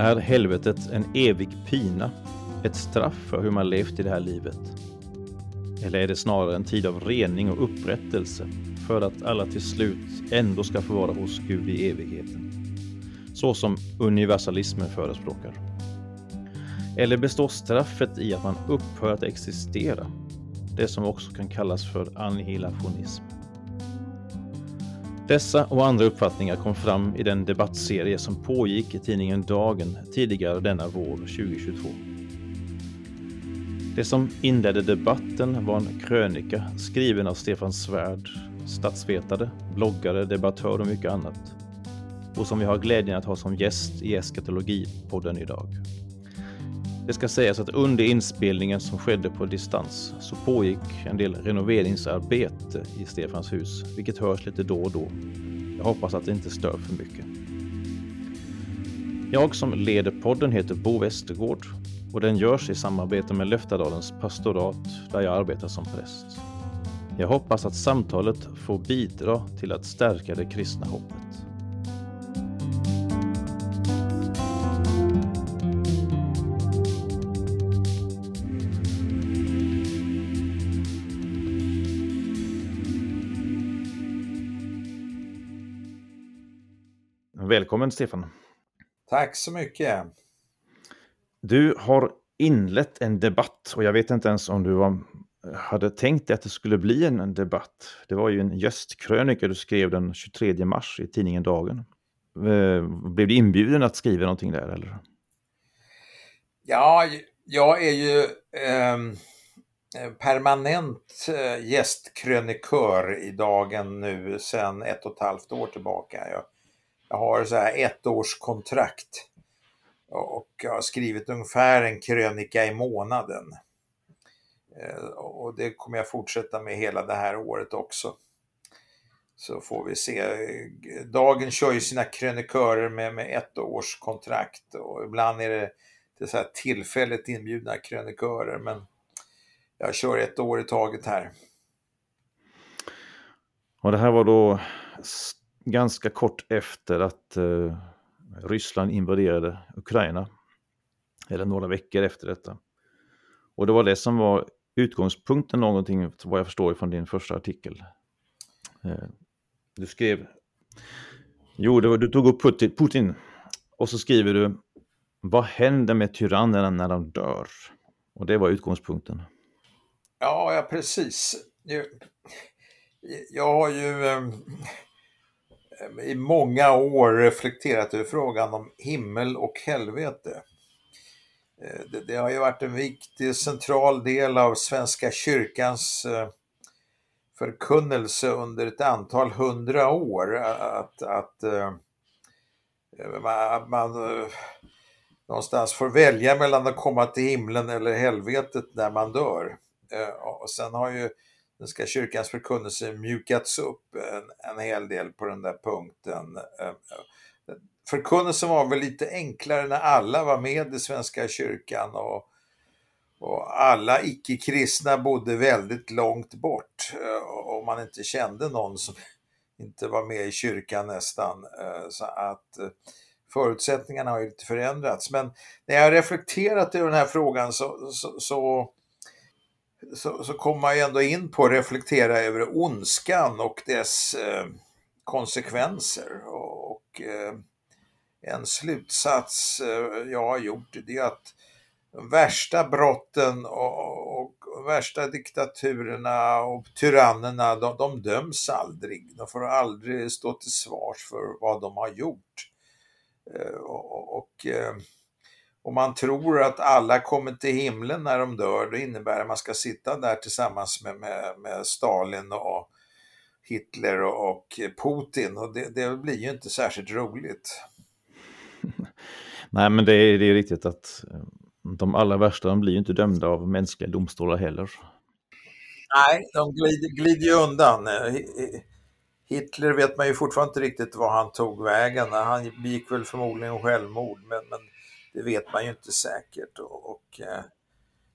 Är helvetet en evig pina? Ett straff för hur man levt i det här livet? Eller är det snarare en tid av rening och upprättelse för att alla till slut ändå ska få vara hos Gud i evigheten? Så som universalismen förespråkar. Eller består straffet i att man upphör att existera? Det som också kan kallas för annihilationism. Dessa och andra uppfattningar kom fram i den debattserie som pågick i tidningen Dagen tidigare denna vår 2022. Det som inledde debatten var en krönika skriven av Stefan Svärd, statsvetare, bloggare, debattör och mycket annat. Och som vi har glädjen att ha som gäst i Eskatologipodden idag. Det ska sägas att under inspelningen som skedde på distans så pågick en del renoveringsarbete i Stefans hus, vilket hörs lite då och då. Jag hoppas att det inte stör för mycket. Jag som leder podden heter Bo Westergård och den görs i samarbete med Löftadalens pastorat där jag arbetar som präst. Jag hoppas att samtalet får bidra till att stärka det kristna hoppet. Välkommen Stefan! Tack så mycket! Du har inlett en debatt och jag vet inte ens om du var, hade tänkt dig att det skulle bli en, debatt. Det var ju en gästkrönika du skrev den 23 mars i tidningen Dagen. Eh, blev du inbjuden att skriva någonting där eller? Ja, jag är ju eh, permanent eh, gästkrönikör i Dagen nu sedan ett och ett halvt år tillbaka. Jag, jag har så här ett års kontrakt och jag har skrivit ungefär en krönika i månaden. Eh, och det kommer jag fortsätta med hela det här året också. Så får vi se. Dagen kör ju sina krönikörer med, med ett års kontrakt och ibland är det, det så här tillfälligt inbjudna krönikörer men jag kör ett år i taget här. Och det här var då ganska kort efter att eh, Ryssland invaderade Ukraina. Eller några veckor efter detta. Och det var det som var utgångspunkten någonting, vad jag förstår från din första artikel. Eh, du skrev, jo, var, du tog upp Putin, Putin och så skriver du, vad händer med tyrannerna när de dör? Och det var utgångspunkten. Ja, ja precis. Jag har ju ehm, i många år reflekterat över frågan om himmel och helvete. Eh, det, det, har ju varit en viktig central del av Svenska kyrkans eh, förkunnelse under ett antal hundra år att, att, eh, man, man någonstans får välja mellan att komma till himlen eller helvetet när man dör. Och sen har ju den ska kyrkans förkunnelse mjukats upp en, en hel del på den där punkten. Eh, eh, förkunnelsen var väl lite enklare när alla var med i Svenska kyrkan och, och alla icke-kristna bodde väldigt långt bort eh, och man inte kände någon som inte var med i kyrkan nästan. Så att förutsättningarna har ju lite förändrats. Men när jag har reflekterat över den här frågan så, så, så så, så kommer man ju ändå in på att reflektera över ondskan och dess eh, konsekvenser. Och, och eh, en slutsats eh, jag har gjort det är att de värsta brotten och, och, värsta diktaturerna och tyrannerna, de, de döms aldrig. De får aldrig stå till svars för vad de har gjort. Eh, och, eh, och man tror att alla kommer till himlen när de dör, det innebär att man ska sitta där tillsammans med, med, med Stalin och Hitler och Putin och det, det, blir ju inte särskilt roligt. Nej, men det är, det är riktigt att eh, de allra värsta de blir ju inte dömda av mänskliga domstolar heller. Nej, de glider, glider ju undan. Eh, Hitler vet man ju fortfarande inte riktigt var han tog vägen. Han begick väl förmodligen självmord, men, men det vet man ju inte säkert. Och, och eh,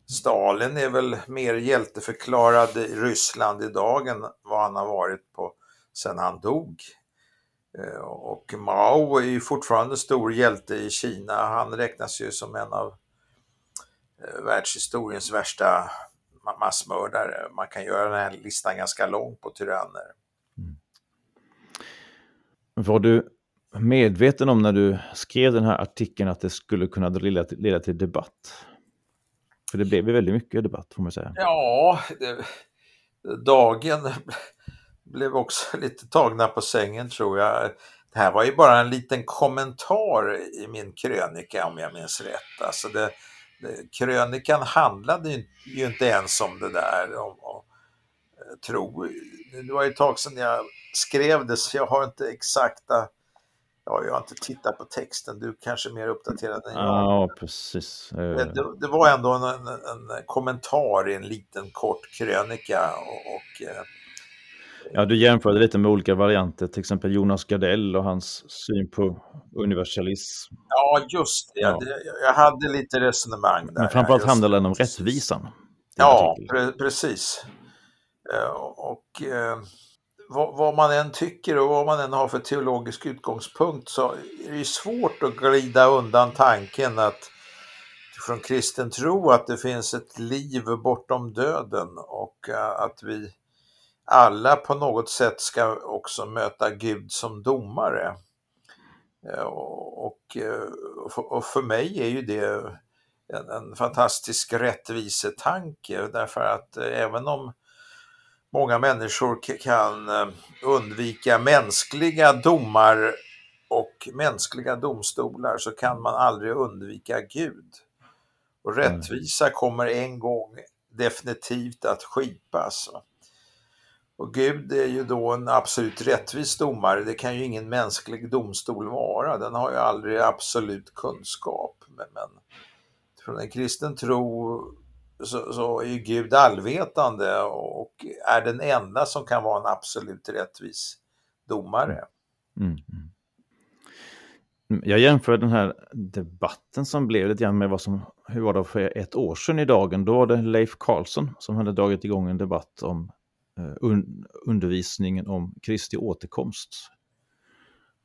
Stalin är väl mer hjälteförklarad i Ryssland idag än vad han har varit på sen han dog. Eh, och Mao är ju fortfarande stor hjälte i Kina. Han räknas ju som en av eh, världshistoriens värsta massmördare. Man kan göra den här listan ganska lång på tyranner. Mm. Var du medveten om när du skrev den här artikeln att det skulle kunna leda till, leda till debatt? För det blev ju väldigt mycket debatt får man säga. Ja, det, dagen blev också lite tagna på sängen tror jag. Det här var ju bara en liten kommentar i min krönika om jag minns rätt. Alltså det, det, krönikan handlade ju, inte ens om det där. Om, om, eh, tro. Det var ju ett tag sedan jag skrev det så jag har inte exakta Ja, jag har inte tittat på texten, du kanske är mer uppdaterad än jag. Ja, precis. Det, det var ändå en, en, en, kommentar i en liten kort krönika och, och eh, Ja, du jämförde lite med olika varianter, till exempel Jonas Gardell och hans syn på universalism. Ja, just det. Ja. Jag hade lite resonemang där. Men framförallt handlar den om rättvisan. Ja, pre precis. Eh, och eh, vad, vad, man än tycker och vad man än har för teologisk utgångspunkt så är det svårt att glida undan tanken att från kristen tro att det finns ett liv bortom döden och eh, att vi alla på något sätt ska också möta Gud som domare. Eh, eh, och, och för mig är ju det en, en fantastisk rättvisetanke därför att även om många människor kan undvika mänskliga domar och mänskliga domstolar så kan man aldrig undvika Gud. Och rättvisa kommer en gång definitivt att skipas. Och Gud är ju då en absolut rättvis domare. Det kan ju ingen mänsklig domstol vara. Den har ju aldrig absolut kunskap. Men, men från en kristen tro så, så, är ju Gud allvetande och är den enda som kan vara en absolut rättvis domare. Mm. Mm, mm. mm. Jag jämför den här debatten som blev lite grann med vad som, hur var det för ett år sedan i dagen? Då var det Leif Karlsson som hade dragit igång en debatt om eh, un undervisningen om Kristi återkomst.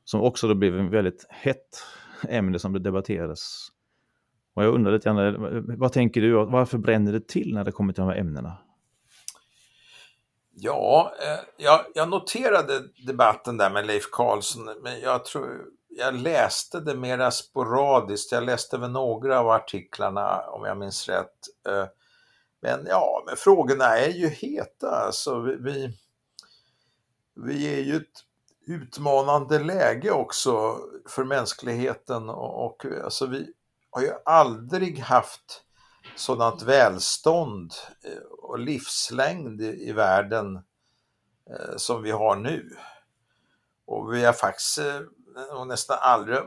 Som också då blev en väldigt hett ämne som det debatterades. Och jag undrar lite grann, eh, vad tänker du, varför bränner det till när det kommer till de här ämnena? Ja, eh, jag, jag, noterade debatten där med Leif Karlsson, men jag tror jag läste det mera sporadiskt. Jag läste väl några av artiklarna, om jag minns rätt. Eh, men ja, men frågorna är ju heta. Alltså, vi, vi, vi är ju ett utmanande läge också för mänskligheten och, och alltså, vi har ju aldrig haft sådant välstånd eh, och livslängd i, världen eh, som vi har nu. Och vi har faktiskt eh, nästan aldrig,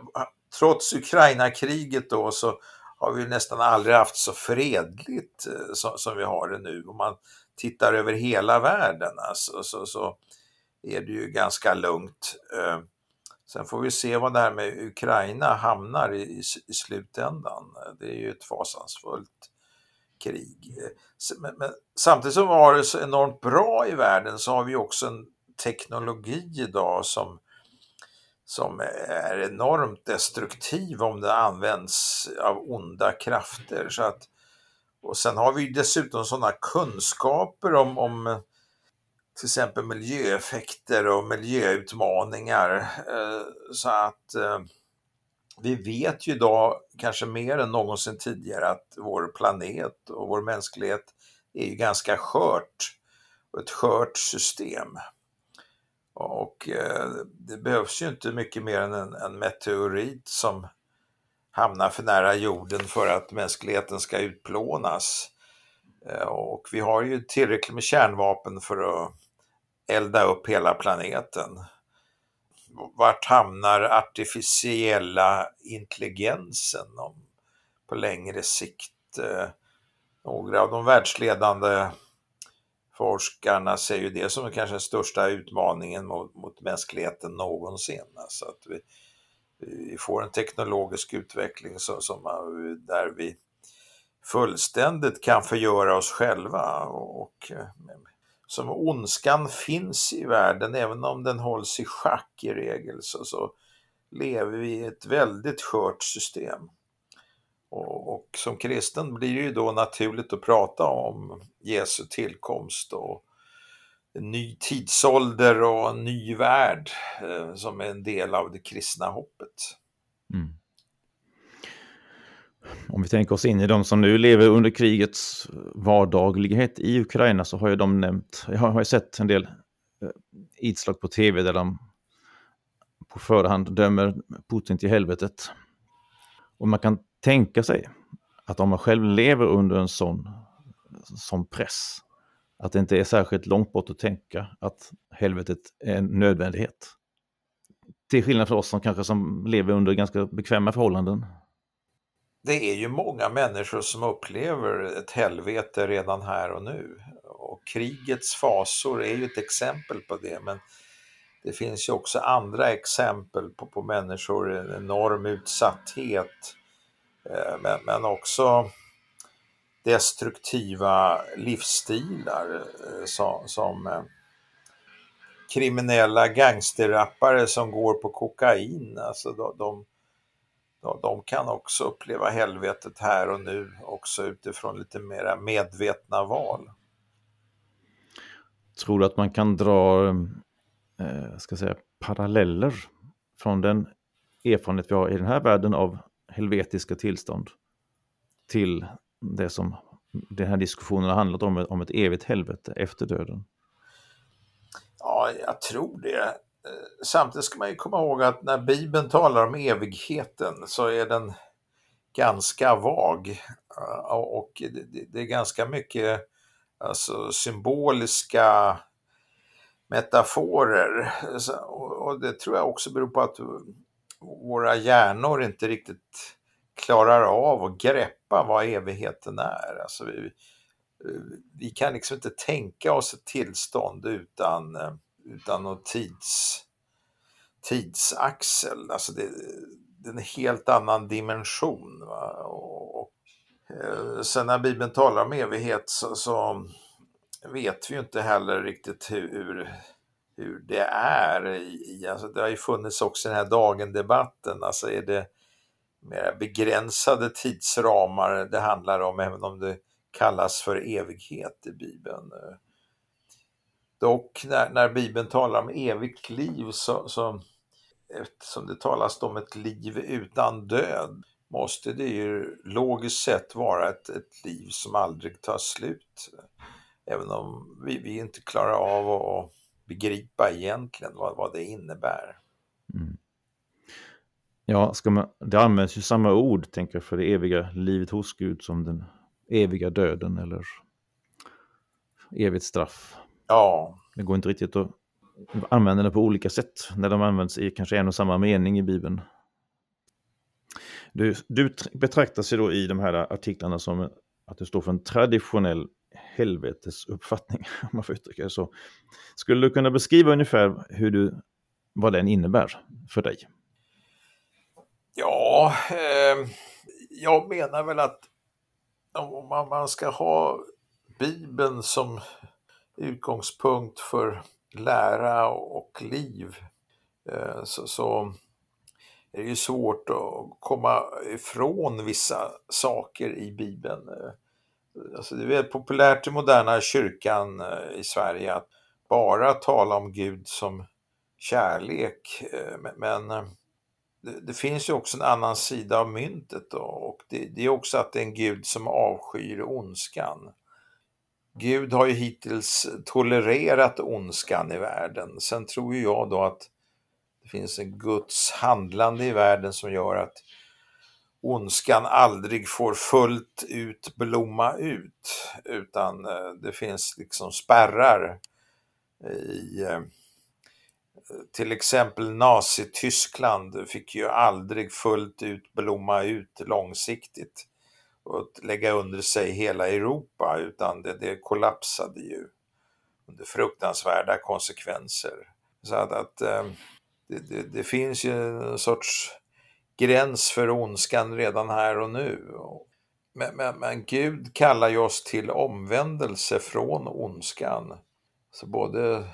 trots Ukraina-kriget då, så har vi nästan aldrig haft så fredligt som, som vi har det nu. Om man tittar över hela världen alltså, så, så är det ju ganska lugnt. Sen får vi se vad det här med Ukraina hamnar i, i, i slutändan. Det är ju ett fasansfullt krig. Men, men, samtidigt som vi har det så enormt bra i världen så har vi också en teknologi idag som som är enormt destruktiv om det används av onda krafter. Så att, och sen har vi dessutom sådana kunskaper om, om till exempel miljöeffekter och miljöutmaningar. Eh, så att eh, vi vet ju idag, kanske mer än någonsin tidigare, att vår planet och vår mänsklighet är ju ganska skört och ett skört system. Och eh, det behövs ju inte mycket mer än en, en meteorit som hamnar för nära jorden för att mänskligheten ska utplånas. Och vi har ju tillräckligt med kärnvapen för att elda upp hela planeten. Vart hamnar artificiella intelligensen om, på längre sikt? Eh, några av de världsledande forskarna ser ju det som kanske den största utmaningen mot, mot mänskligheten någonsin. Alltså att vi, vi får en teknologisk utveckling som, som, där vi fullständigt kan förgöra oss själva och eh, som ondskan finns i världen, även om den hålls i schack i regel, så, så lever vi i ett väldigt skört system. Och, och, som kristen blir det ju då naturligt att prata om Jesu tillkomst och en ny tidsålder och en ny värld eh, som är en del av det kristna hoppet. Mm. Om vi tänker oss in i de som nu lever under krigets vardaglighet i Ukraina så har ju de nämnt, jag har ju sett en del eh, inslag på tv där de på förhand dömer Putin till helvetet. Och man kan tänka sig att om man själv lever under en sån, sån press, att det inte är särskilt långt bort att tänka att helvetet är en nödvändighet. Till skillnad från oss som kanske som lever under ganska bekväma förhållanden. Det är ju många människor som upplever ett helvete redan här och nu. Och krigets fasor är ju ett exempel på det, men det finns ju också andra exempel på, på människor, en enorm utsatthet, eh, men, men också destruktiva livsstilar eh, som, som kriminella gangsterrappare som går på kokain. Alltså de, de, de, kan också uppleva helvetet här och nu också utifrån lite mera medvetna val. Tror du att man kan dra eh, ska säga, paralleller från den erfarenhet vi har i den här världen av helvetiska tillstånd till det som den här diskussionen har handlat om, om ett evigt helvete efter döden? Ja, jag tror det. Eh, samtidigt ska man ju komma ihåg att när Bibeln talar om evigheten så är den ganska vag eh, och det är ganska mycket alltså, symboliska metaforer. Och det tror jag också beror på att våra hjärnor inte riktigt klarar av att greppa vad evigheten är. Alltså vi, vi kan liksom inte tänka oss ett tillstånd utan, eh, utan någon tids, tidsaxel. Alltså det, det är en helt annan dimension. Va? Och, och, eh, sen när Bibeln talar om evighet så, så vet vi ju inte heller riktigt hur, hur det är. I, alltså det har ju funnits också den här dagen-debatten, alltså är det mer begränsade tidsramar det handlar om, även om det kallas för evighet i Bibeln. Dock när, när Bibeln talar om evigt liv så, så eftersom det talas om ett liv utan död måste det ju logiskt sett vara ett, ett liv som aldrig tar slut. Även om vi, vi inte klarar av att begripa egentligen vad, vad det innebär. Mm. Ja, ska man, det används ju samma ord, tänker jag, för det eviga livet hos Gud som den eviga döden eller evigt straff. Ja. Det går inte riktigt att använda det på olika sätt när de används i kanske en och samma mening i Bibeln. Du, du betraktas ju då i de här artiklarna som att du står för en traditionell helvetesuppfattning, om man får uttrycka det så. Skulle du kunna beskriva ungefär hur du, vad den innebär för dig? Ja, eh, jag menar väl att om man, man ska ha Bibeln som utgångspunkt för lära och liv eh, så, så är det ju svårt att komma ifrån vissa saker i Bibeln. Eh, alltså det är väldigt populärt i moderna kyrkan eh, i Sverige att bara tala om Gud som kärlek. Men det, finns ju också en annan sida av myntet och det, det är också att det är en Gud som avskyr ondskan. Gud har ju hittills tolererat ondskan i världen. Sen tror ju jag då att det finns en Guds handlande i världen som gör att ondskan aldrig får fullt ut blomma ut utan eh, det finns liksom spärrar i eh, till exempel Nazityskland fick ju aldrig fullt ut blomma ut långsiktigt och lägga under sig hela Europa utan det, det kollapsade ju under fruktansvärda konsekvenser. Så att, att eh, det, det, det, finns ju en sorts gräns för ondskan redan här och nu. Men, men, men Gud kallar ju oss till omvändelse från ondskan. Så både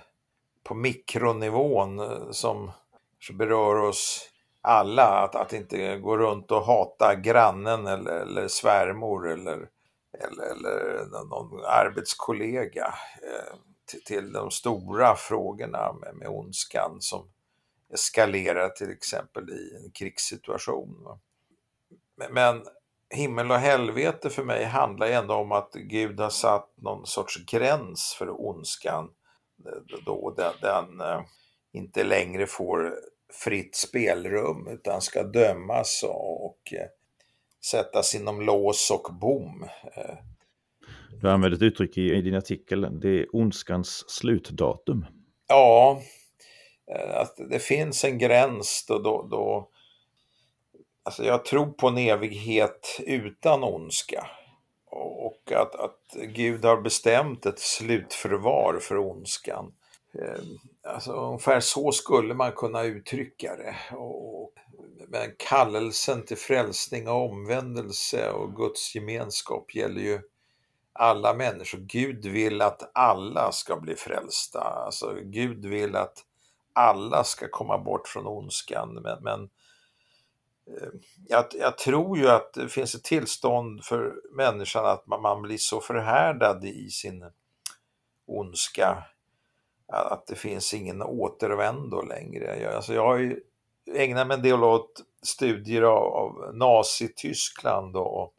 på mikronivån eh, som berör oss alla, att, att inte gå runt och hata grannen eller, eller svärmor eller, eller, eller någon arbetskollega eh, till, till, de stora frågorna med, med ondskan som eskalerar till exempel i en krigssituation. Men, men himmel och helvete för mig handlar ändå om att Gud har satt någon sorts gräns för ondskan eh, då den, den inte längre får fritt spelrum utan ska dömas och, eh, sättas inom lås och bom. Eh. Du använder ett uttryck i, i din artikel, det är ondskans slutdatum. Ja, att det finns en gräns då, då, då alltså jag tror på en evighet utan ondska. Och att, att Gud har bestämt ett slutförvar för ondskan. Alltså, ungefär så skulle man kunna uttrycka det. Och, men kallelsen till frälsning och omvändelse och Guds gemenskap gäller ju alla människor. Gud vill att alla ska bli frälsta. Alltså, Gud vill att alla ska komma bort från ondskan. Men, men eh, jag, jag, tror ju att det finns ett tillstånd för människan att man, man blir så förhärdad i sin ondska att det finns ingen återvändo längre. Jag, alltså jag har ju ägnat mig en del åt studier av, av Nazityskland och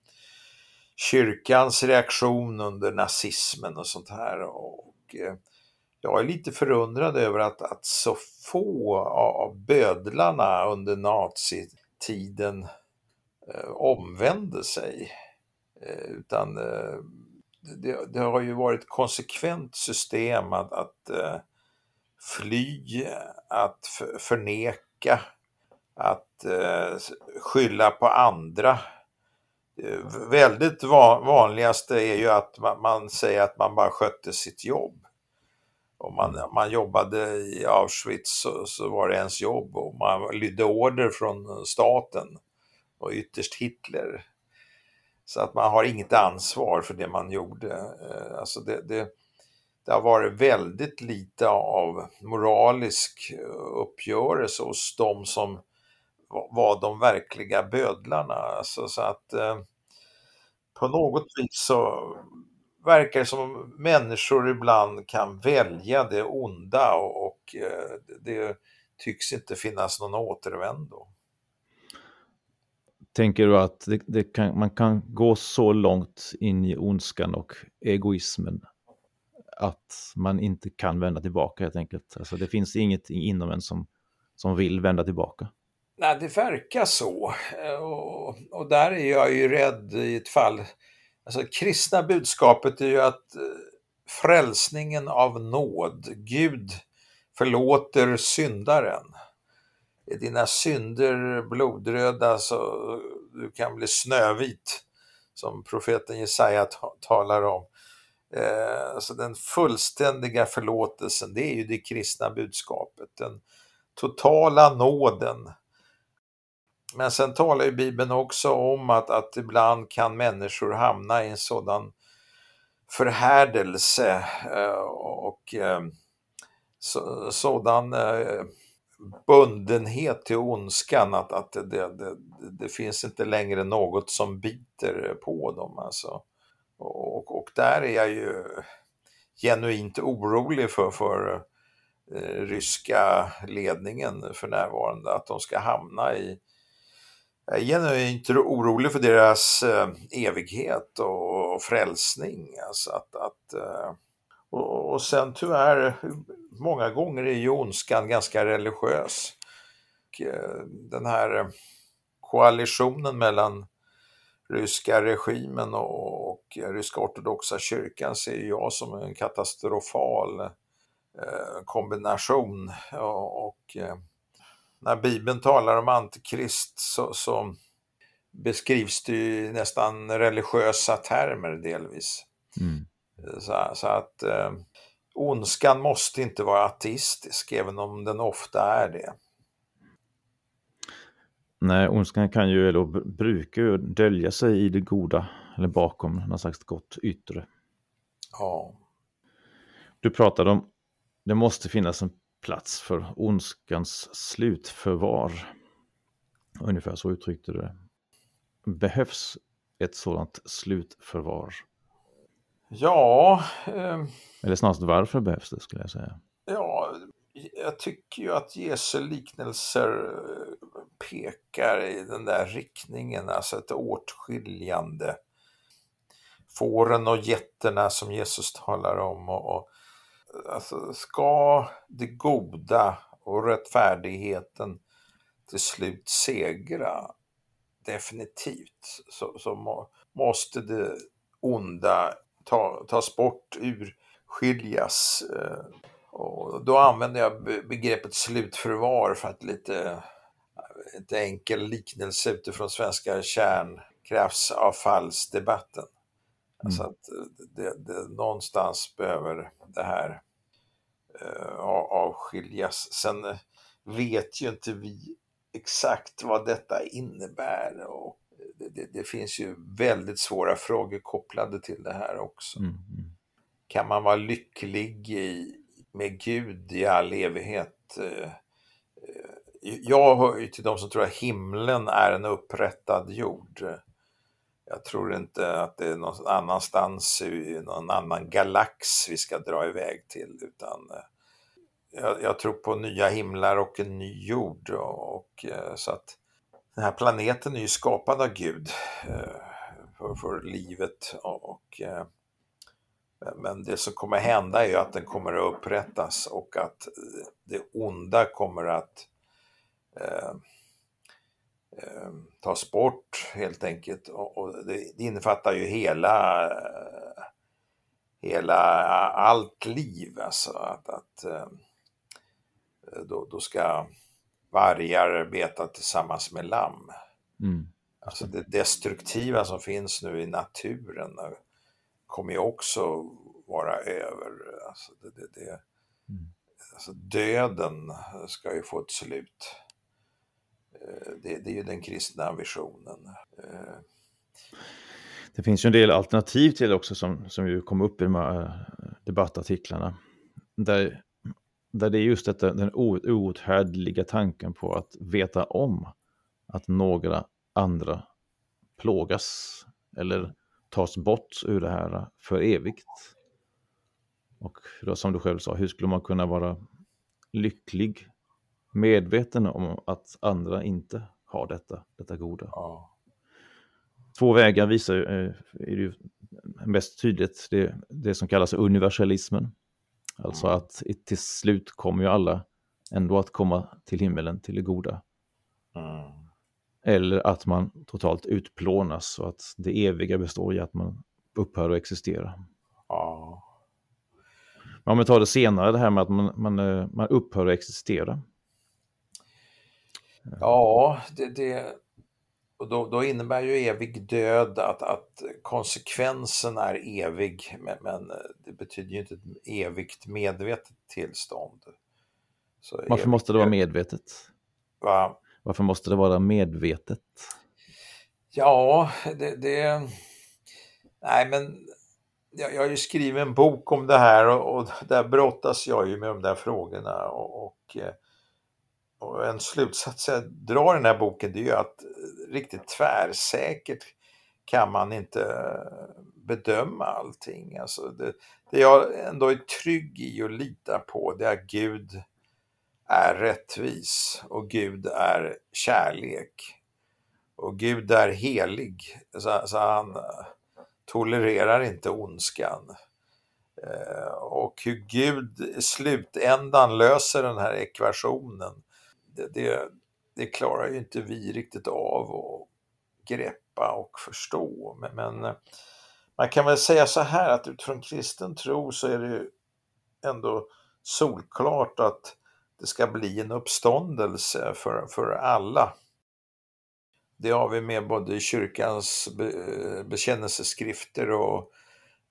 kyrkans reaktion under nazismen och sånt här. Och, eh, jag är lite förundrad över att, att så få av bödlarna under nazitiden eh, omvände sig. Eh, utan eh, det, det, har ju varit ett konsekvent system att, att eh, fly, att förneka, att eh, skylla på andra. Eh, väldigt vanligaste är ju att man, säger att man bara skötte sitt jobb. Om man, man jobbade i Auschwitz så, så var det ens jobb och man lydde order från staten och ytterst Hitler. Så att man har inget ansvar för det man gjorde. Eh, alltså det, det, det har varit väldigt lite av moralisk eh, uppgörelse hos de som var de verkliga bödlarna. Alltså så att eh, på något vis så verkar det som människor ibland kan välja det onda och, och eh, det tycks inte finnas någon återvändo. Tänker du att det, det kan, man kan gå så långt in i ondskan och egoismen att man inte kan vända tillbaka helt enkelt? Alltså det finns inget inom en som, som vill vända tillbaka? Nej, det verkar så. Eh, och, och där är jag ju rädd i ett fall. Alltså kristna budskapet är ju att eh, frälsningen av nåd, Gud förlåter syndaren är dina synder blodröda så du kan bli snövit, som profeten Jesaja talar om. Eh, alltså den fullständiga förlåtelsen, det är ju det kristna budskapet, den totala nåden. Men sen talar ju Bibeln också om att, att ibland kan människor hamna i en sådan förhärdelse eh, och eh, så, sådan eh, bundenhet till ondskan, att, att det, det, det, finns inte längre något som biter på dem. Alltså. Och, och där är jag ju genuint orolig för, för eh, ryska ledningen för närvarande, att de ska hamna i jag är genuint orolig för deras eh, evighet och, och frälsning. Alltså att, att eh, och, och sen tyvärr, många gånger är ju ondskan ganska religiös. Eh, den här koalitionen mellan ryska regimen och, och ryska ortodoxa kyrkan ser jag som en katastrofal eh, kombination. Och, och eh, när Bibeln talar om antikrist så, så beskrivs det i nästan religiösa termer delvis. Mm. Så, så, att eh, ondskan måste inte vara ateistisk, även om den ofta är det. Nej, ondskan kan ju, eller brukar ju dölja sig i det goda, eller bakom något slags gott yttre. Ja. Du pratade om det måste finnas en plats för ondskans slutförvar. Ungefär så uttryckte du det. Behövs ett sådant slutförvar? Ja... Eh, Eller snarast varför behövs det skulle jag säga? Ja, jag tycker ju att Jesu liknelser pekar i den där riktningen, alltså ett åtskiljande. Fåren och getterna som Jesus talar om. Och, och, alltså, ska det goda och rättfärdigheten till slut segra, definitivt, så, så må, måste det onda ta, tas bort, urskiljas. Eh, och då använder jag begreppet slutförvar för att lite ett enkel liknelse utifrån svenska kärnkraftsavfallsdebatten. Mm. Alltså att det, det, någonstans behöver det här uh, avskiljas. Sen vet ju inte vi exakt vad detta innebär och det, det, det finns ju väldigt svåra frågor kopplade till det här också. Mm. mm. Kan man vara lycklig i, med Gud i all evighet. Eh, eh, jag hör ju till de som tror att himlen är en upprättad jord. Jag tror inte att det är någon annanstans i någon annan galax vi ska dra iväg till utan eh, jag, jag tror på nya himlar och en ny jord och, och så att den här planeten är ju skapad av Gud eh, för, för livet och, och men det som kommer hända är ju att den kommer att upprättas och att det onda kommer att eh, eh, tas bort helt enkelt. Och, och det, det, innefattar ju hela, hela allt liv. Alltså att, att eh, då, då ska vargar beta tillsammans med lamm. Mm. Alltså det destruktiva som finns nu i naturen kommer ju också vara över. Alltså, det, det, det, mm. alltså döden ska ju få ett slut. Eh, det, det är ju den kristna ambitionen. Eh, det finns ju en del alternativ till det också som, som ju kom upp i de här eh, debattartiklarna. Där, där det är just detta, den outhärdliga tanken på att veta om att några andra plågas eller tas bort ur det här för evigt. Och då, som du själv sa, hur skulle man kunna vara lycklig, medveten om att andra inte har detta, detta goda? Ja. Två vägar visar eh, är ju mest tydligt det, det som kallas universalismen. Alltså mm. att till slut kommer ju alla ändå att komma till himmelen, till det goda. Mm. Eller att man totalt utplånas och att det eviga består i att man upphör att existera. Ja. Men om vi tar det senare, det här med att man, man, eh, man upphör att existera. Ja, det, det, och då, då, innebär ju evig död att, att konsekvensen är evig, men, men det betyder ju inte ett evigt medvetet tillstånd. Så Varför måste det vara medvetet? Va? Varför måste det vara medvetet? Ja, det... det... Nej, men jag, jag har ju skrivit en bok om det här och, och där brottas jag ju med de där frågorna. Och, och, eh, och, en slutsats jag drar i den här boken det är ju att eh, riktigt tvärsäkert kan man inte eh, bedöma allting. Alltså det, det jag ändå är trygg i och litar på det är att Gud är rättvis och Gud är kärlek. Och Gud är helig, så, så han eh, tolererar inte ondskan. Och hur Gud i slutändan löser den här ekvationen, det, det, klarar ju inte vi riktigt av att greppa och förstå. Men, men, eh, man kan väl säga så här att utifrån kristen tro så är det ju ändå solklart att det ska bli en uppståndelse för, för alla. Det har vi med både i kyrkans be, eh, bekännelseskrifter och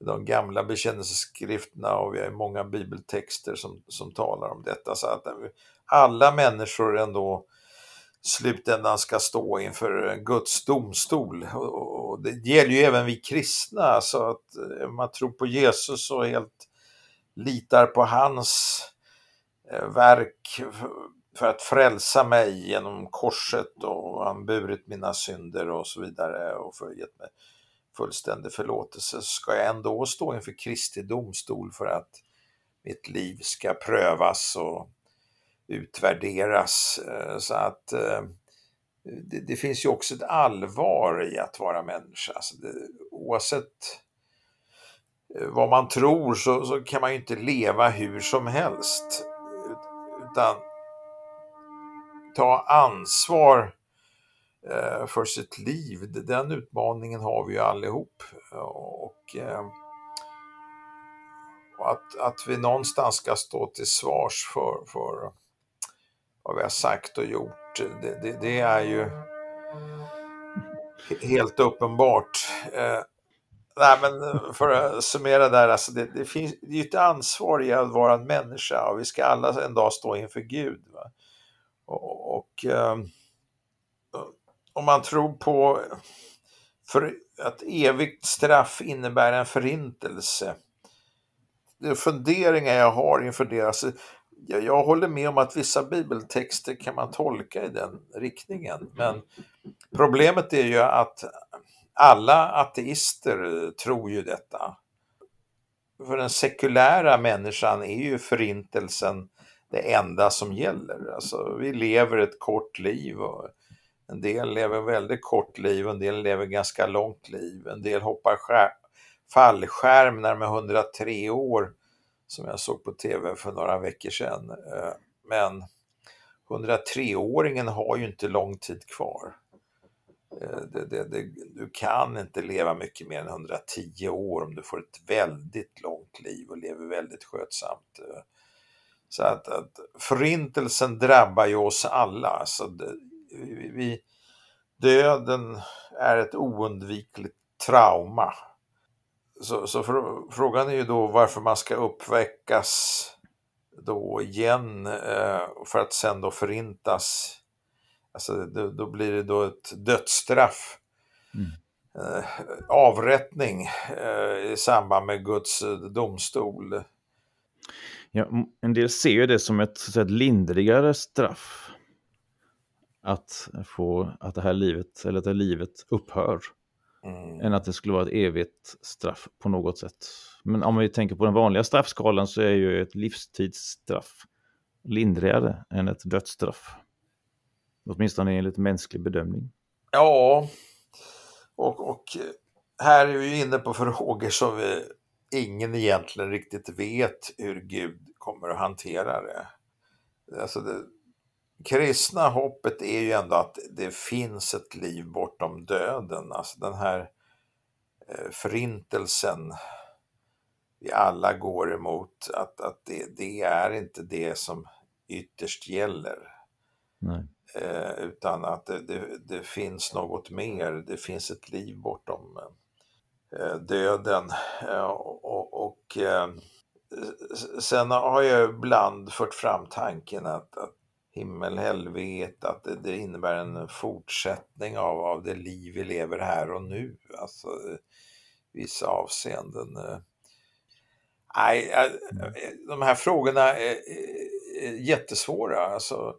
de gamla bekännelseskrifterna och vi har många bibeltexter som, som talar om detta. Så att alla människor ändå slutändan ska stå inför Guds domstol. Och det gäller ju även vi kristna, så att eh, man tror på Jesus och helt litar på hans eh, verk för att frälsa mig genom korset och han burit mina synder och så vidare och för gett mig fullständig förlåtelse ska jag ändå stå inför Kristi domstol för att mitt liv ska prövas och utvärderas. Eh, så att eh, det, det finns ju också ett allvar i att vara människa. Alltså det, oavsett eh, vad man tror så, så, kan man ju inte leva hur som helst. Utan ta ansvar för sitt liv, den utmaningen har vi ju allihop. Och, och att, att vi någonstans ska stå till svars för, för vad vi har sagt och gjort, det, det, det är ju helt uppenbart. Eh, nej, men eh, för att summera där, alltså det, det finns det är ju ett ansvar i att vara en människa och vi ska alla en dag stå inför Gud. Va? Och, och eh, om man tror på för att evigt straff innebär en förintelse. Det är funderingar jag har inför det. Alltså, jag, jag håller med om att vissa bibeltexter kan man tolka i den riktningen. Men problemet är ju att alla ateister tror ju detta. För den sekulära människan är ju förintelsen det enda som gäller. Alltså, vi lever ett kort liv och en del lever väldigt kort liv, en del lever ganska långt liv, en del hoppar fallskärm när de är 103 år som jag såg på tv för några veckor sedan. Eh, men 103-åringen har ju inte lång tid kvar. Eh, det, det, det, du kan inte leva mycket mer än 110 år om du får ett väldigt långt liv och lever väldigt skötsamt. Eh, så att, att förintelsen drabbar ju oss alla. Så det, vi, döden är ett oundvikligt trauma så, så frågan är ju då varför man ska uppväckas då igen eh, för att sen då förintas. Alltså då, då blir det då ett dödsstraff. Mm. Eh, avrättning eh, i samband med Guds eh, domstol. Ja, en del ser ju det som ett, ett lindrigare straff. Att få att det här livet, eller att det här livet upphör. Mm. Än att det skulle vara ett evigt straff på något sätt. Men om vi tänker på den vanliga straffskalan så är ju ett livstidsstraff lindrigare än ett dödsstraff. Åtminstone enligt mänsklig bedömning. Ja, och, och här är vi inne på frågor som vi, ingen egentligen riktigt vet hur Gud kommer att hantera det. Alltså det, kristna hoppet är ju ändå att det finns ett liv bortom döden. Alltså den här eh, förintelsen vi alla går emot, att, att det, det är inte det som ytterst gäller. Eh, utan att det, det, det, finns något mer, det finns ett liv bortom eh, döden. Eh, och, och eh, sen har jag ibland fört fram tanken att, att himmel, helvete, att det, det, innebär en fortsättning av, av det liv vi lever här och nu. Alltså vissa avseenden. Eh. Nej, mm. de här frågorna är, jättesvåra. Alltså,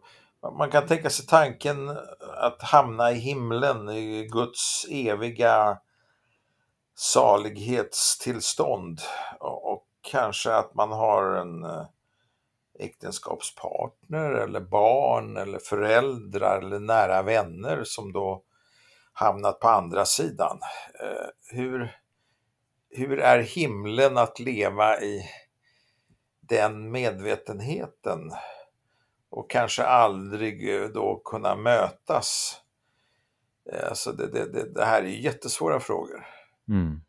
man kan tänka sig tanken att hamna i himlen, i Guds eviga salighetstillstånd och, kanske att man har en eh, äktenskapspartner eller barn eller föräldrar eller nära vänner som då hamnat på andra sidan. Eh, hur, hur är himlen att leva i den medvetenheten och kanske aldrig eh, då kunna mötas? Alltså det, det, det, det här är jättesvåra frågor. Mm.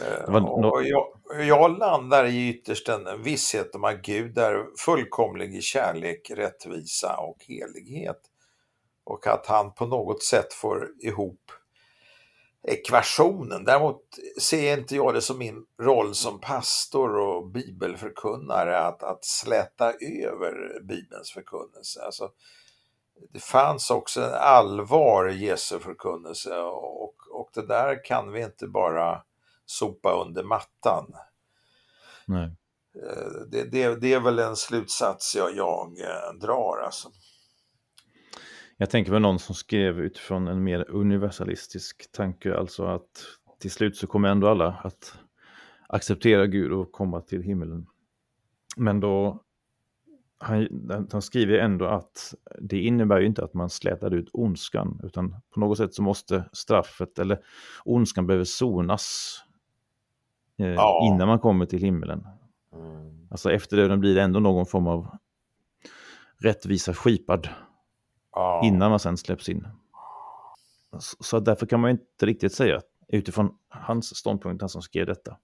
Eh, och jag, jag landar i ytterst en visshet om att Gud är fullkomlig i kärlek, rättvisa och helighet. Och att han på något sätt får ihop ekvationen. Däremot ser inte jag det som min roll som pastor och bibelförkunnare att, att släta över bibelns förkunnelse. Alltså, det fanns också en allvar i Jesu förkunnelse och, och det där kan vi inte bara sopa under mattan. Nej. Eh, det, det, det, är väl en slutsats jag, jag eh, drar alltså. Jag tänker på någon som skrev utifrån en mer universalistisk tanke, alltså att till slut så kommer ändå alla att acceptera Gud och komma till himmelen. Men då, han, han skriver ändå att det innebär ju inte att man slätar ut ondskan, utan på något sätt så måste straffet eller ondskan behöver sonas eh, ja. innan man kommer till himmelen. Mm. Alltså efter döden blir det ändå någon form av rättvisa skipad ja. innan man sen släpps in. Så, så därför kan man inte riktigt säga utifrån hans ståndpunkt, han som skrev detta,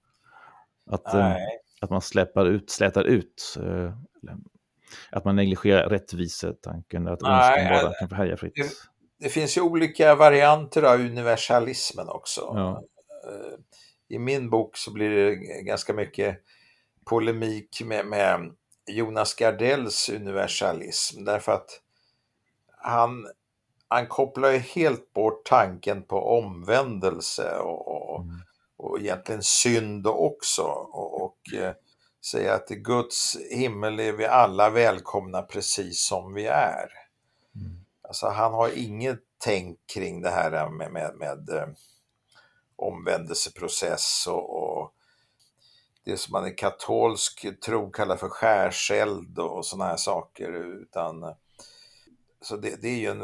att, eh, att man släpar ut, slätar ut, eh, att man negligerar rättvisetanken, att ondskan bara kan få härja fritt. Det, det, finns ju olika varianter av universalismen också. Ja. I min bok så blir det ganska mycket polemik med, med Jonas Gardells universalism, därför att han, han kopplar ju helt bort tanken på omvändelse och, och, mm. och egentligen synd också. Och, och eh, säger att i Guds himmel är vi alla välkomna precis som vi är. Mm. Alltså han har inget tänk kring det här med, med, med eh, omvändelseprocess och, och, det som man i katolsk tro kallar för skärseld och sådana här saker. Utan så det, det, är ju en,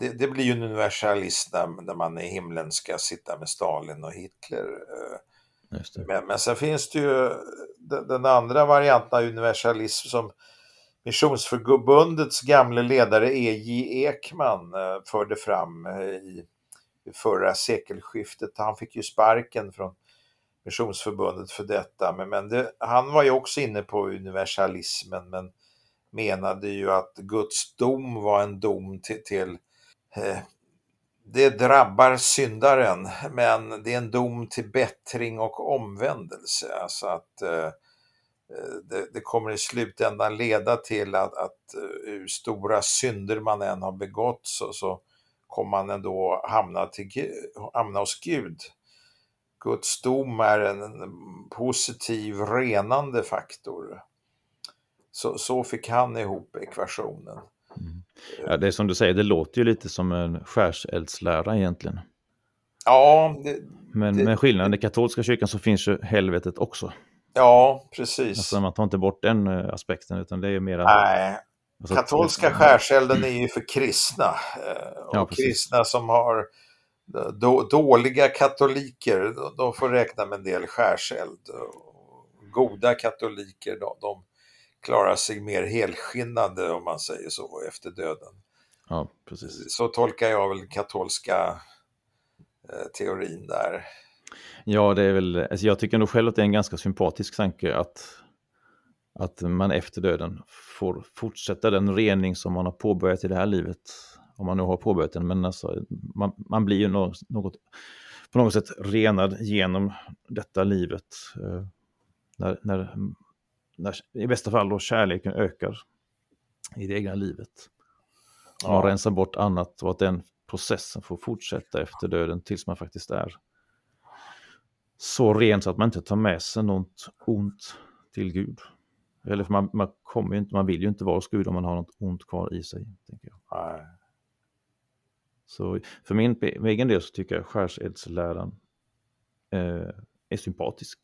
det, det, blir ju en universalism där, där man i himlen ska sitta med Stalin och Hitler. Eh. Men, men sen finns det ju den, den andra varianten av universalism som Missionsförbundets gamle ledare E.J. Ekman eh, förde fram eh, i förra sekelskiftet. Han fick ju sparken från Missionsförbundet för detta. Men, men det, han var ju också inne på universalismen men menade ju att Guds dom var en dom till, till eh, det drabbar syndaren, men det är en dom till bättring och omvändelse. Alltså att eh, eh, det, det, kommer i slutändan leda till att, att eh, hur stora synder man än har begått så, så kommer man ändå hamna, till, hamna hos Gud. Guds dom är en positiv renande faktor. Så, så fick han ihop ekvationen. Mm. Ja, det är som du säger, det låter ju lite som en skärseldslära egentligen. Ja. Det, men det, med skillnaden i katolska kyrkan så finns ju helvetet också. Ja, precis. Alltså man tar inte bort den eh, aspekten utan det är mera... Nej, alltså, katolska skärselden är ju för kristna. Eh, och ja, kristna som har då, dåliga katoliker, de får räkna med en del skärseld. Goda katoliker, de, de klarar sig mer helskinnade om man säger så efter döden. Ja, precis. Så tolkar jag väl katolska eh, teorin där. Ja, det är väl, alltså jag tycker nog själv att det är en ganska sympatisk tanke att, att man efter döden får fortsätta den rening som man har påbörjat i det här livet. Om man nu har påbörjat den, men alltså, man, man blir ju något, något, på något sätt renad genom detta livet. Eh, när, när när, i bästa fall då kärleken ökar i det egna livet. Man ja. rensar bort annat och att den processen får fortsätta efter döden tills man faktiskt är så ren så att man inte tar med sig något ont till Gud. Eller för man, man, kommer inte, man vill ju inte vara hos Gud om man har något ont kvar i sig. Tänker jag. Nej. Så för min egen del så tycker jag skärseldsläran eh, är sympatisk.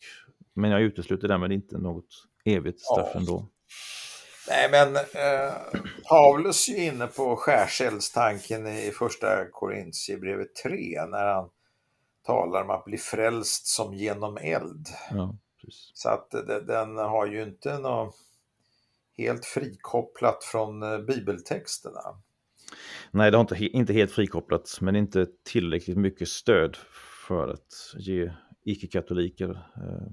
Men jag utesluter därmed inte något evigt straff ja. ändå. Nej, men eh, Paulus är ju inne på skärseldstanken i första Korintierbrevet 3 när han talar om att bli frälst som genom eld. Ja, Så att den har ju inte något helt frikopplat från eh, bibeltexterna. Nej, det har inte, inte helt frikopplat, men inte tillräckligt mycket stöd för att ge icke-katoliker eh,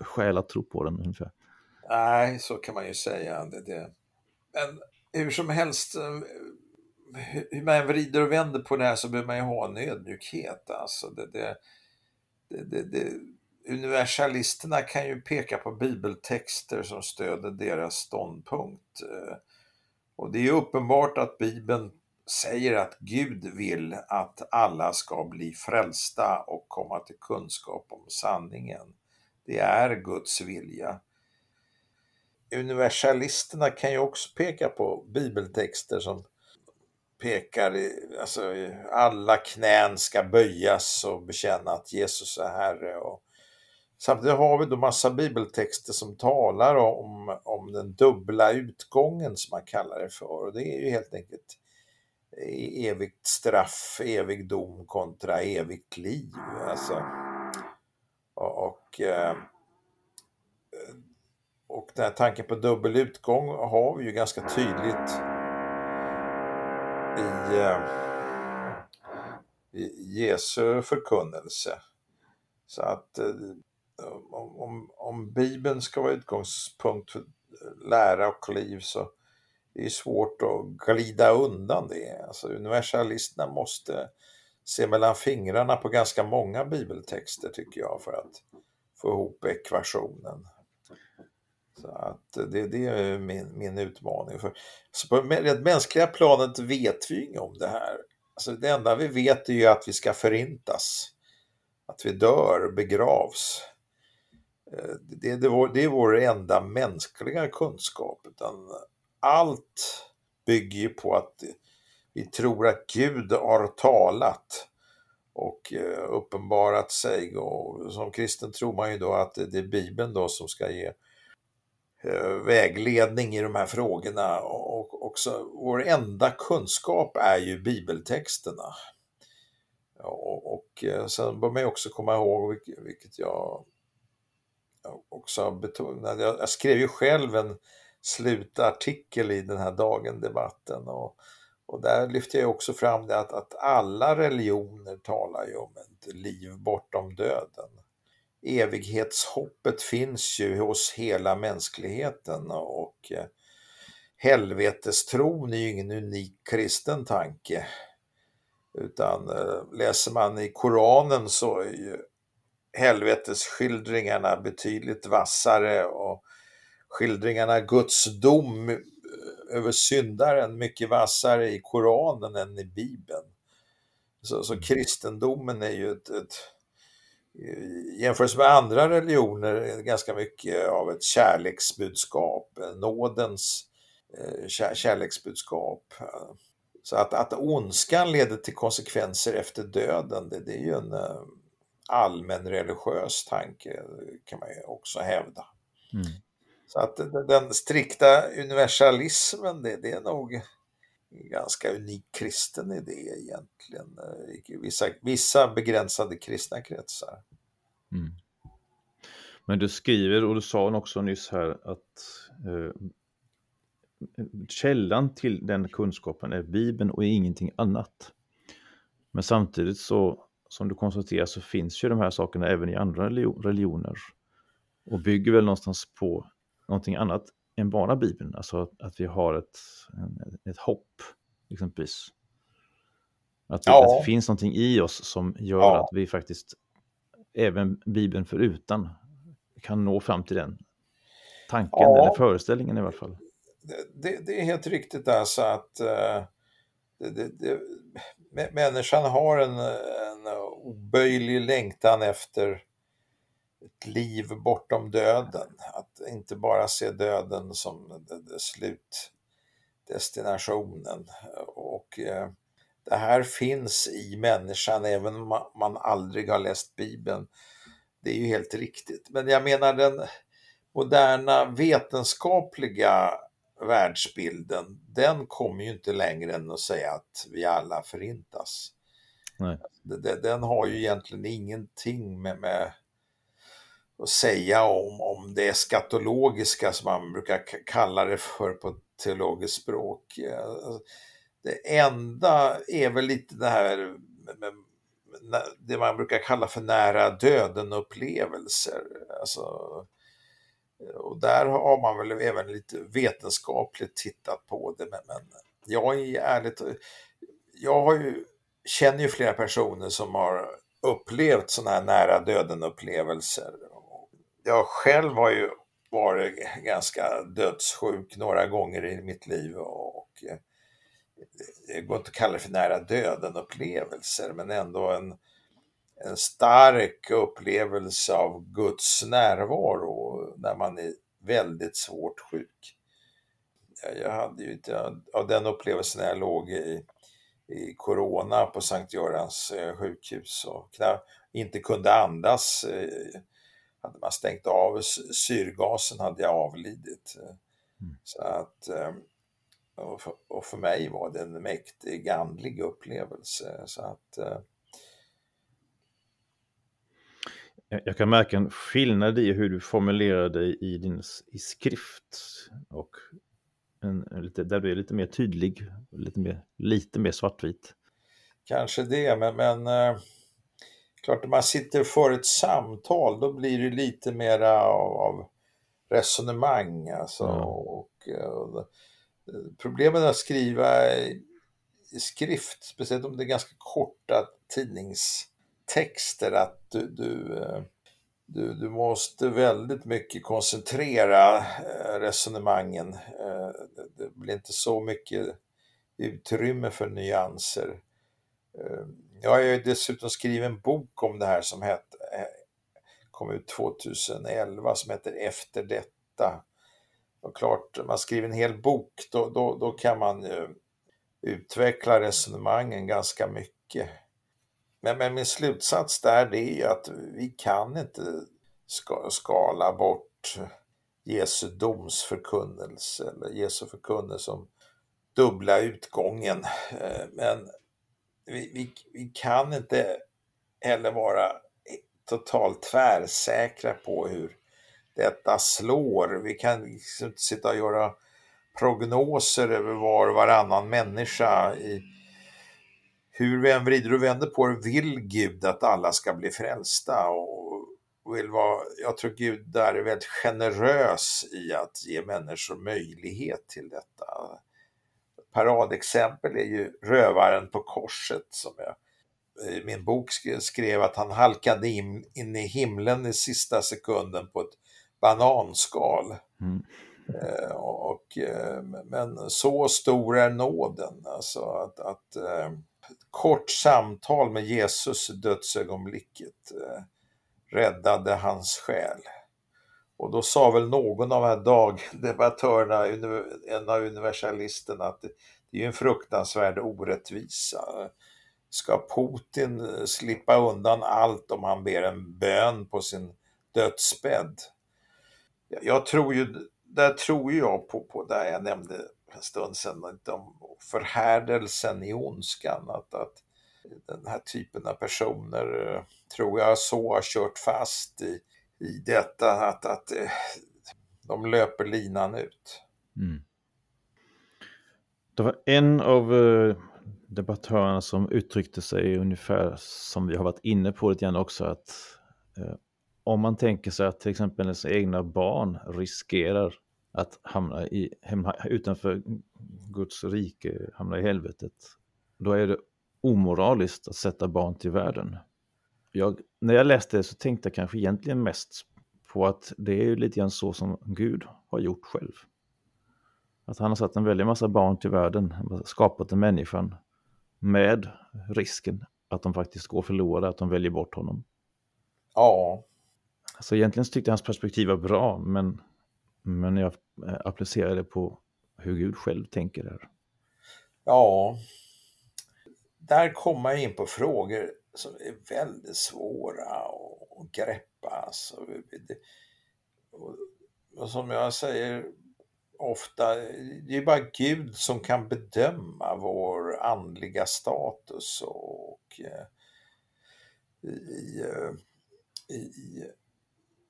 skäl att tro på den ungefär. Nej, så kan man ju säga. Det, det. Men hur som helst, eh, hur man vrider och vänder på det här så behöver man ju ha en ödmjukhet. Alltså det, det, det, det, universalisterna kan ju peka på bibeltexter som stöder deras ståndpunkt. Eh, och det är uppenbart att Bibeln säger att Gud vill att alla ska bli frälsta och komma till kunskap om sanningen. det är Guds vilja. Universalisterna kan ju också peka på bibeltexter som pekar, alltså alla knän ska böjas och bekänna att Jesus är Herre. Och samtidigt har vi då massa bibeltexter som talar om, om den dubbla utgången som man kallar det för. Och det är ju helt enkelt eh, evigt straff, evig dom kontra evigt liv. Alltså. Och, eh, och den här tanken på dubbel utgång har vi ju ganska tydligt i, eh, i Jesu förkunnelse. Så att om, om, om Bibeln ska vara utgångspunkt för lära och liv så det är svårt att glida undan det. Alltså universalisterna måste se mellan fingrarna på ganska många bibeltexter tycker jag för att få ihop ekvationen. Så att det, det är min, min utmaning. För, så på det mänskliga planet vet vi inget om det här. Alltså det enda vi vet är ju att vi ska förintas. Att vi dör, begravs. Eh, det, det, var, det är vår enda mänskliga kunskap. Utan allt bygger ju på att vi tror att Gud har talat och eh, uppenbarat sig. Och som kristen tror man ju då att det är Bibeln då som ska ge eh, vägledning i de här frågorna. Och också, vår enda kunskap är ju bibeltexterna. Och, och sen bör man ju också komma ihåg, vilket jag också betonade, betonat, jag skrev ju själv en slutartikel i den här dagen-debatten. Och, och där lyfte jag också fram det att, att alla religioner talar ju om ett liv bortom döden. Evighetshoppet finns ju hos hela mänskligheten och eh, helvetestron är ju ingen unik kristen tanke. Utan eh, läser man i Koranen så är ju helvetesskildringarna betydligt vassare och skildringarna Guds dom eh, över syndaren mycket vassare i Koranen än i Bibeln. Så, så kristendomen är ju ett, ett jämfört med andra religioner ganska mycket av ett kärleksbudskap, nådens eh, kär, kärleksbudskap. Så att, att ondskan leder till konsekvenser efter döden, det, det är ju en eh, allmän religiös tanke kan man ju också hävda. Mm. Så att den strikta universalismen, det, det är nog en ganska unik kristen idé egentligen eh, i vissa, vissa begränsade kristna kretsar. Mm. Men du skriver, och du sa också nyss här, att eh, källan till den kunskapen är Bibeln och ingenting annat. Men samtidigt så, som du konstaterar, så finns ju de här sakerna även i andra religioner och bygger väl någonstans på någonting annat än bara Bibeln. Alltså att, att vi har ett, ett hopp, exempelvis. Att, ja. att det finns någonting i oss som gör ja. att vi faktiskt, även Bibeln förutan, kan nå fram till den tanken ja. eller föreställningen i alla fall. Det, det är helt riktigt alltså att uh, det, det, människan har en, en oböjlig längtan efter ett liv bortom döden. Att inte bara se döden som slutdestinationen. Och eh, det här finns i människan även om man aldrig har läst Bibeln. Det är ju helt riktigt. Men jag menar den moderna vetenskapliga världsbilden, den kommer ju inte längre än att säga att vi alla förintas. Nej. Den har ju egentligen ingenting med, med att säga om, om det eskatologiska som man brukar kalla det för på teologiskt språk. Det enda är väl lite det här det man brukar kalla för nära döden-upplevelser. Alltså, och där har man väl även lite vetenskapligt tittat på det. Men, men jag är ärligt, jag har ju, känner ju flera personer som har upplevt sådana här nära döden-upplevelser jag själv har ju varit ganska dödssjuk några gånger i mitt liv och det går inte att kalla det för nära döden upplevelser men ändå en en stark upplevelse av Guds närvaro när man är väldigt svårt sjuk. Jag hade ju inte av den upplevelsen när jag låg i, i corona på Sankt Görans eh, sjukhus och knappt, inte kunde andas. Eh, hade man stängt av syrgasen hade jag avlidit. Mm. Så att, eh, och för, och för, mig var det en mäktig andlig upplevelse. Så att, jag kan märka en skillnad i hur du formulerar dig i din i skrift och en, en lite, där du är lite mer tydlig, lite mer, lite mer svartvit. Kanske det, men, men äh, klart när man sitter för ett samtal då blir det lite mera av, av resonemang. Alltså, mm. och, och, problemet att skriva i, skrift, speciellt om det är ganska korta texter att du, du eh, du, du måste väldigt mycket koncentrera eh, resonemangen. Eh, det blir inte så mycket utrymme för nyanser. Jag har ju dessutom skrivit en bok om det här som hette, kom ut 2011 som heter Efter detta. Och klart, man skriver en hel bok, då, då, då kan man ju utveckla resonemangen ganska mycket. Men, men min slutsats där det är att vi kan inte skala bort Jesu domsförkunnelse eller Jesu förkunnelse som dubbla utgången. Eh, men vi, vi, vi kan inte heller vara totalt tvärsäkra på hur detta slår. Vi kan liksom inte sitta och göra prognoser över var och varannan människa i hur vi än vrider och vänder på det vill Gud att alla ska bli frälsta och vill vara, jag tror Gud där är väldigt generös i att ge människor möjlighet till detta. Paradexempel är ju rövaren på korset som jag i min bok skrev att han halkade in, in i himlen i sista sekunden på ett bananskal. Mm. Eh, och, eh, men så stor är nåden, alltså att, att eh, kort samtal med Jesus i dödsögonblicket eh, räddade hans själ. Och då sa väl någon av de här dagdebattörerna, en av universalisterna, att det, det är en fruktansvärd orättvisa. Ska Putin eh, slippa undan allt om han ber en bön på sin dödsbädd? Jag tror ju, där tror jag på, på det jag nämnde en stund sedan, om förhärdelsen i ondskan. Att, att den här typen av personer eh, tror jag så har kört fast i, i detta att, att eh, de löper linan ut. Mm. Det var en av eh, debattörerna som uttryckte sig ungefär som vi har varit inne på lite grann också att eh, om man tänker sig att till exempel ens egna barn riskerar att hamna i, hamna utanför Guds rike, hamna i helvetet, då är det omoraliskt att sätta barn till världen. Jag, när jag läste det så tänkte jag kanske egentligen mest på att det är ju lite grann så som Gud har gjort själv. Att han har satt en väldig massa barn till världen, skapat en människan med risken att de faktiskt går förlorade, att de väljer bort honom. Ja. Så egentligen tyckte jag hans perspektiv var bra, men, men jag eh, applicerar det på hur Gud själv tänker där. Ja, där kommer jag in på frågor som är väldigt svåra att greppa. Alltså, och som jag säger ofta, det är bara Gud som kan bedöma vår andliga status och eh, i, i, eh, i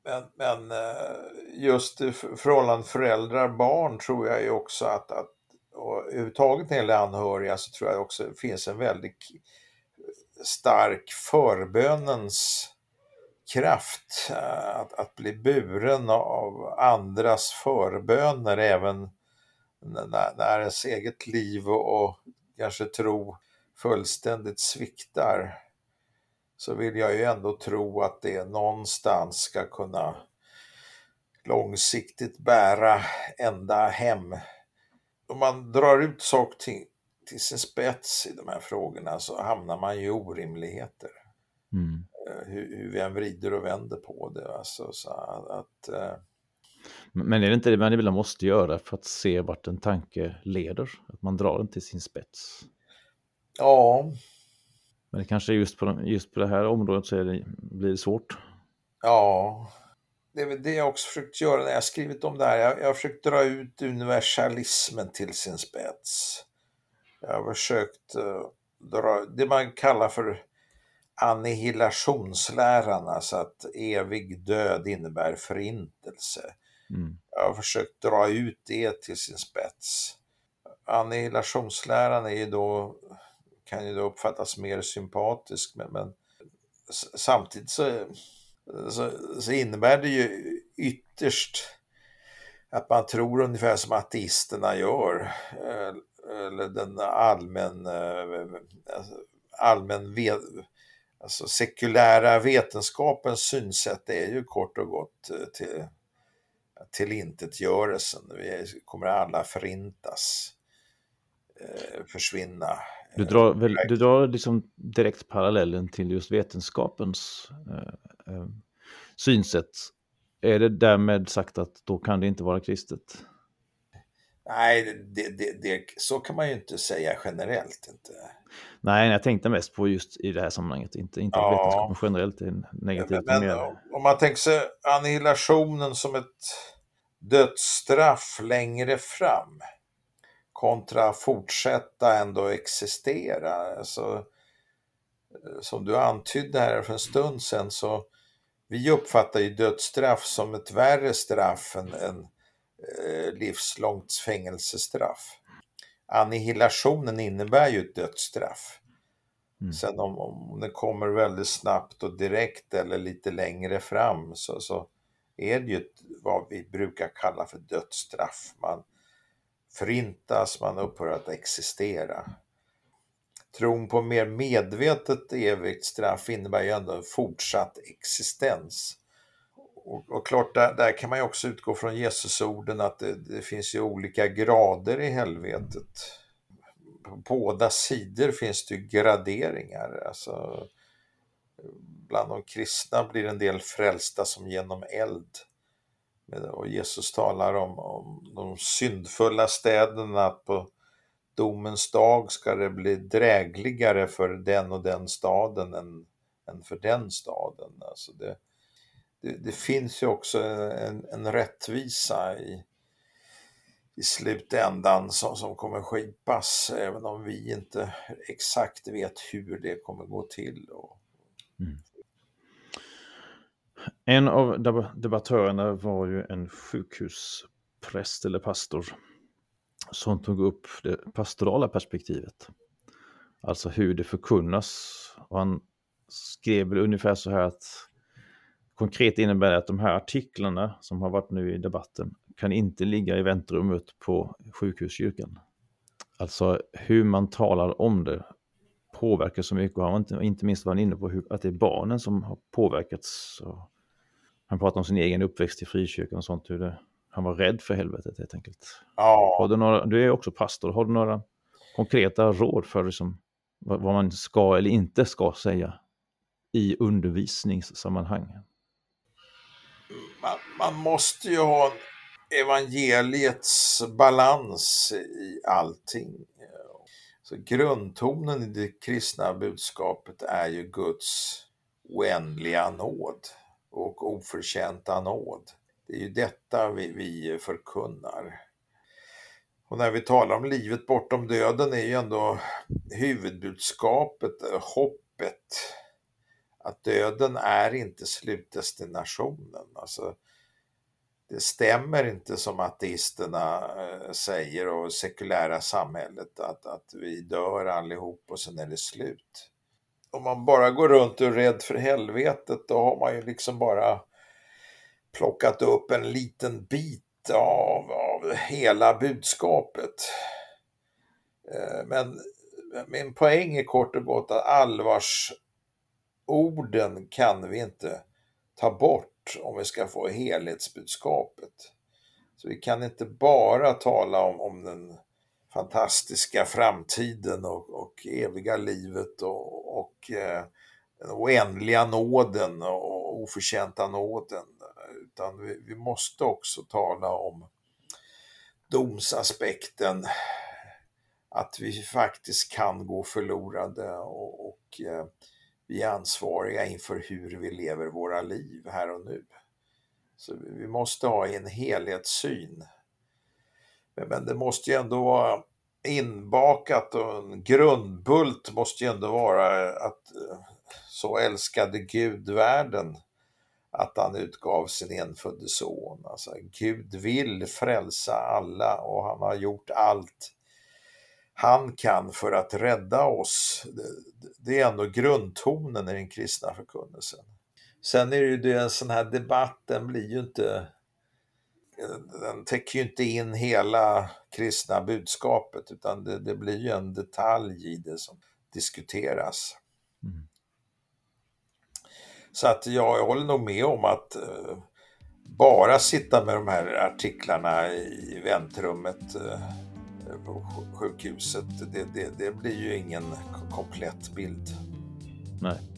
men, men eh, just förhållandet föräldrar-barn tror jag ju också att, att och överhuvudtaget när det gäller anhöriga så tror jag också det finns en väldigt stark förbönens kraft eh, att, att bli buren av andras förböner även när, när ens eget liv och, och kanske tro fullständigt sviktar så vill jag ju ändå tro att det någonstans ska kunna långsiktigt bära ända hem om man drar ut saker till, till sin spets i de här frågorna så hamnar man ju i orimligheter. Mm. hur, hur vi än vrider och vänder på det. Alltså, så att, eh... Men är det inte det man ibland måste göra för att se vart en tanke leder? Att man drar den till sin spets? Ja. Men kanske just på, just på det här området så det, blir det svårt. Ja, det är väl det jag också försökt göra när jag skrivit om det här. Jag, jag har försökt dra ut universalismen till sin spets. Jag har försökt uh, dra det man kallar för annihilationsläran, alltså att evig död innebär förintelse. Mm. Jag har försökt dra ut det till sin spets. Annihilationsläran är ju då, kan ju då uppfattas mer sympatisk, men, men samtidigt så, så, så, innebär det ju ytterst att man tror ungefär som ateisterna gör, eh, eller den allmän, eh, alltså, allmän Alltså sekulära vetenskapens synsätt är ju kort och gott eh, till, till intetgörelsen. Vi kommer alla förintas, försvinna. Du drar, väl, du drar liksom direkt parallellen till just vetenskapens eh, eh, synsätt. Är det därmed sagt att då kan det inte vara kristet? Nej, det, det, det, så kan man ju inte säga generellt. Inte. Nej, jag tänkte mest på just i det här sammanhanget, inte, inte ja. vetenskapen generellt är negativt. Men, men om man tänker sig annihilationen som ett dödsstraff längre fram kontra fortsätta ändå existera. Alltså, som du antydde här för en stund sedan så vi uppfattar ju dödsstraff som ett värre straff än, än eh, livslångt fängelsestraff annihilationen innebär ju ett dödsstraff. Mm. Sen om, om det kommer väldigt snabbt och direkt eller lite längre fram så, så är det ju ett, vad vi brukar kalla för dödsstraff. Man förintas, man upphör att existera. Tron på mer medvetet evigt straff innebär ju ändå en fortsatt existens. Och, och klart, där, där, kan man ju också utgå från Jesusorden att det, det, finns ju olika grader i helvetet. På båda sidor finns det ju graderingar. Alltså, bland de kristna blir en del frälsta som genom eld. Och Jesus talar om, om de syndfulla städerna, att på domens dag ska det bli drägligare för den och den staden än, än för den staden. Alltså det, det, det finns ju också en, en rättvisa i, i slutändan som, som kommer skipas, även om vi inte exakt vet hur det kommer gå till. Och... Mm. En av debattörerna var ju en sjukhuspräst eller pastor som tog upp det pastorala perspektivet. Alltså hur det förkunnas. Och han skrev ungefär så här att Konkret innebär det att de här artiklarna som har varit nu i debatten kan inte ligga i väntrummet på sjukhuskyrkan. Alltså hur man talar om det påverkar så mycket. Han inte, inte minst var han inne på hur, att det är barnen som har påverkats han pratar om sin egen uppväxt i frikyrkan och sånt. Hur det, han var rädd för helvetet helt enkelt. Ja. Har du, några, du är också pastor. Har du några konkreta råd för liksom, vad, vad man ska eller inte ska säga i undervisningssammanhang? man, man måste ju ha evangeliets balans i allting. Så grundtonen i det kristna budskapet är ju Guds oändliga nåd och oförtjänta nåd. Det är ju detta vi, vi förkunnar. Och när vi talar om livet bortom döden är ju ändå huvudbudskapet eh, hoppet att döden är inte slutdestinationen. Alltså, det stämmer inte som ateisterna eh, säger och sekulära samhället att, att vi dör allihop och sen är det slut. Om man bara går runt och är rädd för helvetet då har man ju liksom bara plockat upp en liten bit av, av hela budskapet. Eh, men min poäng är kort och gott att allvarsorden kan vi inte ta bort om vi ska få helhetsbudskapet. Så vi kan inte bara tala om, om den fantastiska framtiden och, och eviga livet och, och eh, den oändliga nåden och oförtjänta nåden. Utan vi, vi måste också tala om domsaspekten, att vi faktiskt kan gå förlorade och, och eh, vi är ansvariga inför hur vi lever våra liv här och nu. Så vi måste ha en helhetssyn. Men det måste ju ändå vara inbakat och en grundbult måste ju ändå vara att eh, så älskade Gud världen att han utgav sin enfödde son. Alltså, Gud vill frälsa alla och han har gjort allt han kan för att rädda oss. Det är ändå grundtonen i den kristna förkunnelsen. Sen är det ju det, en sån här debatt, den blir ju inte den täcker ju inte in hela kristna budskapet utan det, det blir ju en detalj i det som diskuteras. Mm. Så att ja, jag håller nog med om att uh, bara sitta med de här artiklarna i väntrummet uh, på sjukhuset, det, det, det blir ju ingen komplett bild. Nej.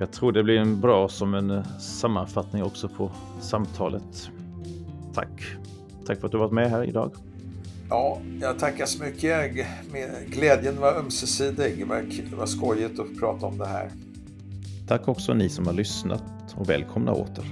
Jag tror det blir en bra som en eh, sammanfattning också på samtalet. Tack. Tack för att du varit med här idag. Ja, jag tackar så mycket. Glädjen var ömsesidig. Det var skojigt att prata om det här. Tack också ni som har lyssnat och välkomna åter.